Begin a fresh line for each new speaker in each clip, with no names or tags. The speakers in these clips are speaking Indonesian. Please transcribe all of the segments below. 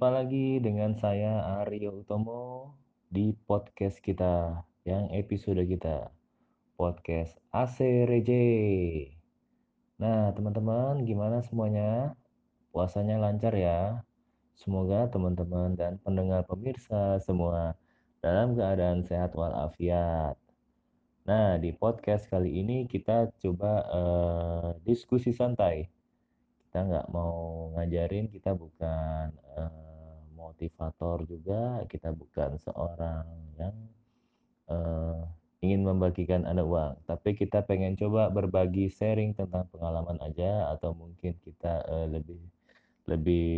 Jumpa lagi dengan saya Aryo Utomo di podcast kita yang episode kita podcast AC Reje. Nah, teman-teman, gimana semuanya? Puasanya lancar ya? Semoga teman-teman dan pendengar pemirsa semua dalam keadaan sehat walafiat. Nah, di podcast kali ini kita coba uh, diskusi santai kita nggak mau ngajarin kita bukan uh, motivator juga kita bukan seorang yang uh, ingin membagikan anda uang. Tapi kita pengen coba berbagi sharing tentang pengalaman aja atau mungkin kita uh, lebih lebih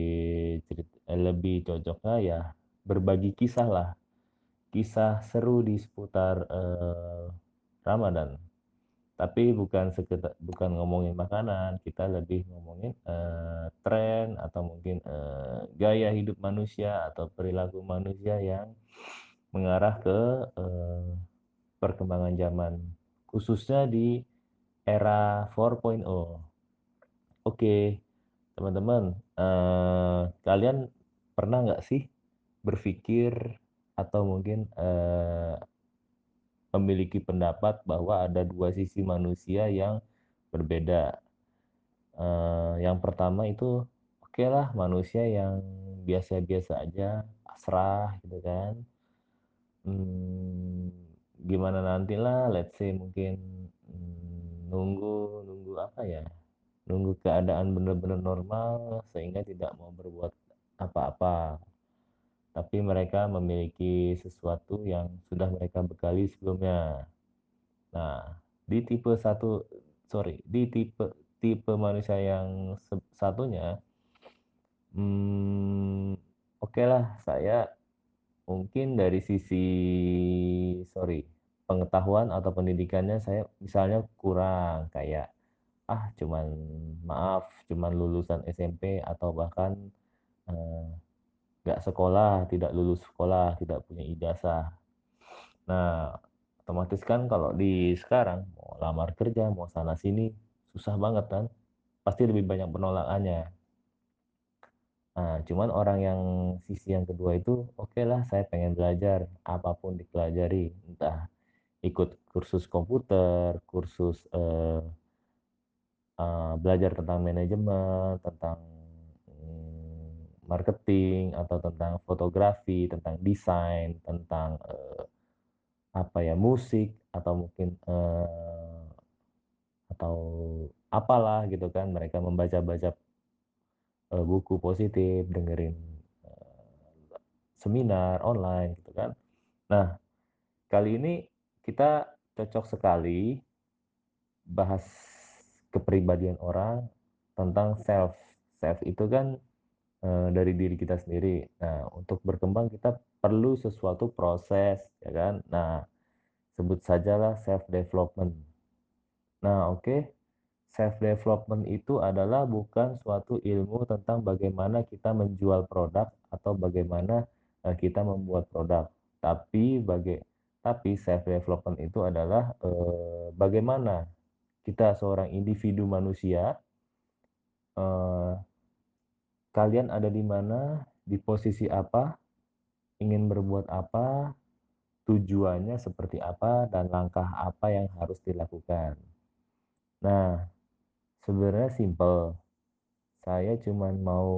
cerita, lebih cocoknya ya berbagi kisah lah. Kisah seru di seputar uh, Ramadan tapi bukan sekedar bukan ngomongin makanan kita lebih ngomongin uh, tren atau mungkin uh, gaya hidup manusia atau perilaku manusia yang mengarah ke uh, perkembangan zaman khususnya di era 4.0 oke teman-teman uh, kalian pernah nggak sih berpikir atau mungkin uh, memiliki pendapat bahwa ada dua sisi manusia yang berbeda. Uh, yang pertama itu oke okay lah manusia yang biasa-biasa aja, pasrah gitu kan. Hmm, gimana nantilah, let's say mungkin hmm, nunggu nunggu apa ya, nunggu keadaan benar-benar normal sehingga tidak mau berbuat apa-apa tapi mereka memiliki sesuatu yang sudah mereka bekali sebelumnya. Nah, di tipe satu, sorry, di tipe tipe manusia yang satunya, hmm, oke okay lah, saya mungkin dari sisi, sorry, pengetahuan atau pendidikannya saya misalnya kurang, kayak, ah cuman maaf, cuman lulusan SMP atau bahkan eh, nggak sekolah, tidak lulus sekolah, tidak punya ijazah. Nah, otomatis kan kalau di sekarang mau lamar kerja, mau sana sini susah banget kan. Pasti lebih banyak penolakannya. Nah, cuman orang yang sisi yang kedua itu, oke okay lah saya pengen belajar, apa pun dipelajari, entah ikut kursus komputer, kursus uh, uh, belajar tentang manajemen, tentang marketing atau tentang fotografi, tentang desain, tentang uh, apa ya musik atau mungkin uh, atau apalah gitu kan mereka membaca-baca uh, buku positif, dengerin uh, seminar online gitu kan. Nah, kali ini kita cocok sekali bahas kepribadian orang tentang self. Self itu kan Eh, dari diri kita sendiri. Nah, untuk berkembang kita perlu sesuatu proses, ya kan? Nah, sebut sajalah self development. Nah, oke. Okay. Self development itu adalah bukan suatu ilmu tentang bagaimana kita menjual produk atau bagaimana uh, kita membuat produk, tapi baga tapi self development itu adalah uh, bagaimana kita seorang individu manusia uh, kalian ada di mana, di posisi apa, ingin berbuat apa, tujuannya seperti apa, dan langkah apa yang harus dilakukan. Nah, sebenarnya simple. Saya cuma mau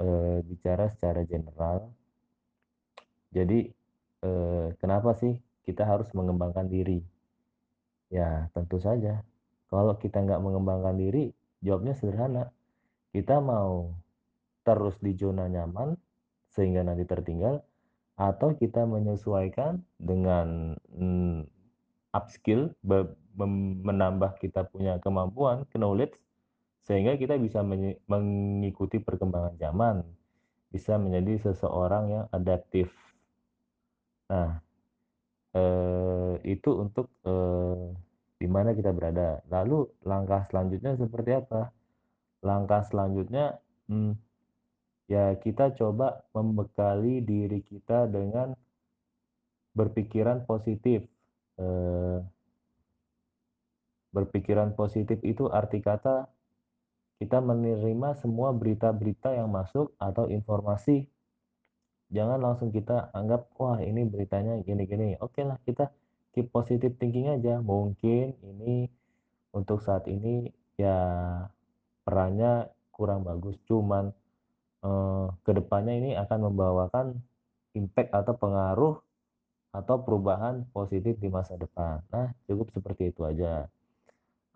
e, bicara secara general. Jadi, e, kenapa sih kita harus mengembangkan diri? Ya, tentu saja. Kalau kita nggak mengembangkan diri, jawabnya sederhana. Kita mau terus di zona nyaman sehingga nanti tertinggal atau kita menyesuaikan dengan mm, upskill menambah kita punya kemampuan knowledge sehingga kita bisa mengikuti perkembangan zaman bisa menjadi seseorang yang adaptif. Nah eh, itu untuk eh, di mana kita berada. Lalu langkah selanjutnya seperti apa? Langkah selanjutnya hmm, ya kita coba membekali diri kita dengan berpikiran positif. Eh, berpikiran positif itu arti kata kita menerima semua berita-berita yang masuk atau informasi Jangan langsung kita anggap, "Wah, ini beritanya gini-gini." Okelah kita keep positive thinking aja, mungkin ini untuk saat ini ya perannya kurang bagus, cuman, eee, ke depannya ini akan membawakan impact atau pengaruh atau perubahan positif di masa depan. Nah, cukup seperti itu aja.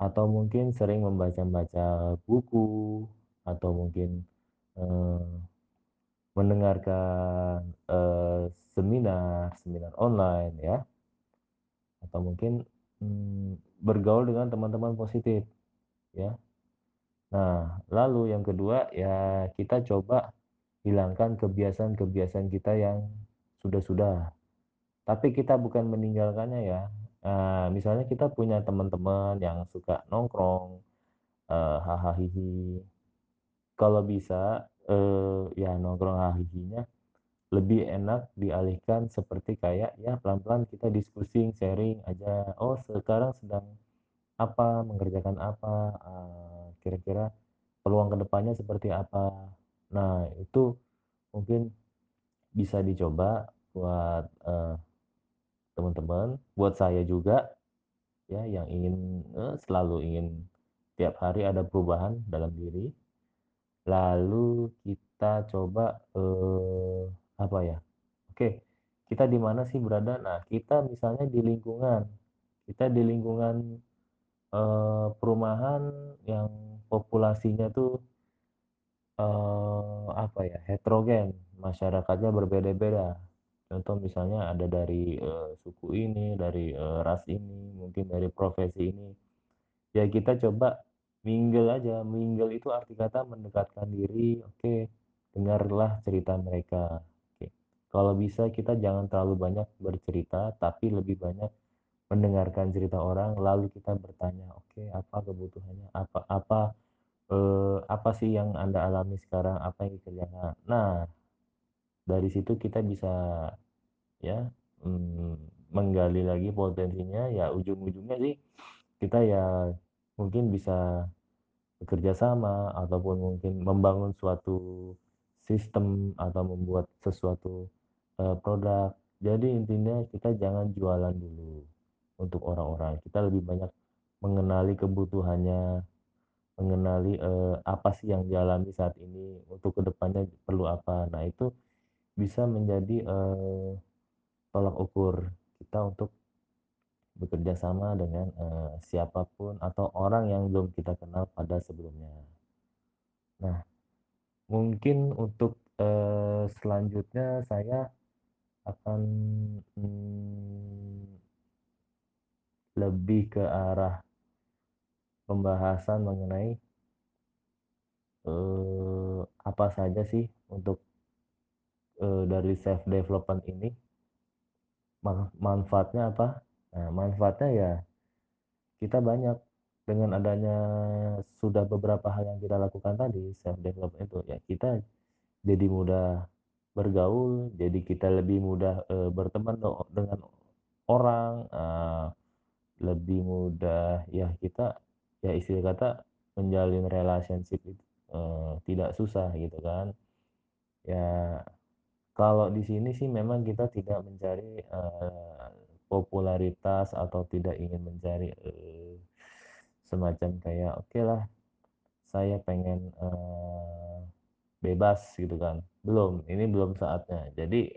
Atau mungkin sering membaca-baca buku, atau mungkin, eee, mendengarkan, eee, seminar, seminar online ya, atau mungkin, mmm, bergaul dengan teman-teman positif, ya. Nah, lalu yang kedua, ya kita coba hilangkan kebiasaan-kebiasaan kita yang sudah-sudah, tapi kita bukan meninggalkannya ya. Eee, misalnya kita punya teman-teman yang suka nongkrong, eee, haha-hihi, kalau bisa, eee, ya nongkrong haha-hihinya lebih enak dialihkan seperti kayak ya pelan-pelan kita diskusi, sharing aja, "Oh sekarang sedang apa, mengerjakan apa, eee, kira-kira peluang ke depannya seperti apa?" Nah, itu mungkin bisa dicoba buat, eee, teman-teman, buat saya juga ya yang ingin, eee, selalu ingin tiap hari ada perubahan dalam diri. Lalu kita coba, eee, apa ya, oke, kita di mana sih berada? Nah, kita misalnya di lingkungan, kita di lingkungan, eee, perumahan yang populasinya tuh, eee, apa ya, heterogen, masyarakatnya berbeda-beda. Contoh misalnya ada dari, eee, suku ini, dari, eee, ras ini, mungkin dari profesi ini. Ya kita coba mingle aja, mingle itu arti kata mendekatkan diri, oke, dengarlah cerita mereka, oke. Kalau bisa kita jangan terlalu banyak bercerita, tapi lebih banyak mendengarkan cerita orang, lalu kita bertanya, "Oke, apa kebutuhannya? Apa apa, eee, apa sih yang Anda alami sekarang? Apa yang dikerjakan?" Nah, dari situ kita bisa ya, mmm, menggali lagi potensinya, ya ujung-ujungnya sih kita ya mungkin bisa bekerja sama ataupun mungkin membangun suatu sistem atau membuat sesuatu, eee, produk. Jadi intinya kita jangan jualan dulu untuk orang-orang, kita lebih banyak mengenali kebutuhannya, mengenali, eee, apa sih yang dialami saat ini, untuk ke depannya perlu apa. Nah itu bisa menjadi, eee, tolak ukur kita untuk bekerja sama dengan, eee, siapa pun atau orang yang belum kita kenal pada sebelumnya. Nah, mungkin untuk, eee, selanjutnya saya akan, mmm, lebih ke arah pembahasan mengenai eee, apa saja sih untuk, eee, dari self development ini ma manfaatnya apa? Nah, manfaatnya ya kita banyak dengan adanya sudah beberapa hal yang kita lakukan tadi, self development itu, ya kita jadi mudah bergaul, jadi kita lebih mudah, eee, berteman dengan orang, eee, lebih mudah ya kita ya istilah kata menjalin relationship itu, eee, tidak susah gitu kan. Ya kalau di sini sih memang kita tidak mencari, eee, popularitas atau tidak ingin mencari, eee, semacam kayak, "Okelah saya pengen, eee, bebas," gitu kan. Belum, ini belum saatnya. Jadi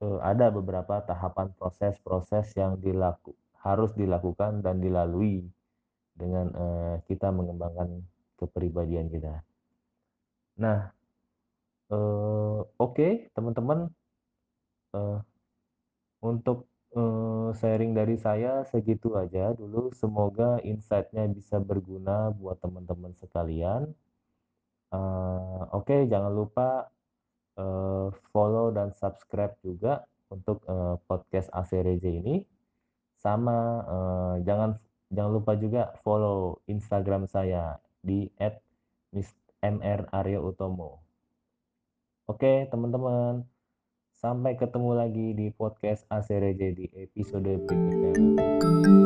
eee, ada beberapa tahapan proses-proses yang dilaku harus dilakukan dan dilalui dengan, eee, kita mengembangkan kepribadian kita. Nah, eee, oke teman-teman, eee, untuk, eee, sharing dari saya segitu aja dulu, semoga insight-nya bisa berguna buat teman-teman sekalian. Eee, oke jangan lupa, eee, follow dan subscribe juga untuk, eee, podcast AC Rejeh ini. Sama, eee, jangan jangan lupa juga follow Instagram saya di @mis_mr_aryo_utomo. Oke teman-teman, sampai ketemu lagi di podcast AC Rejeh di episode berikutnya.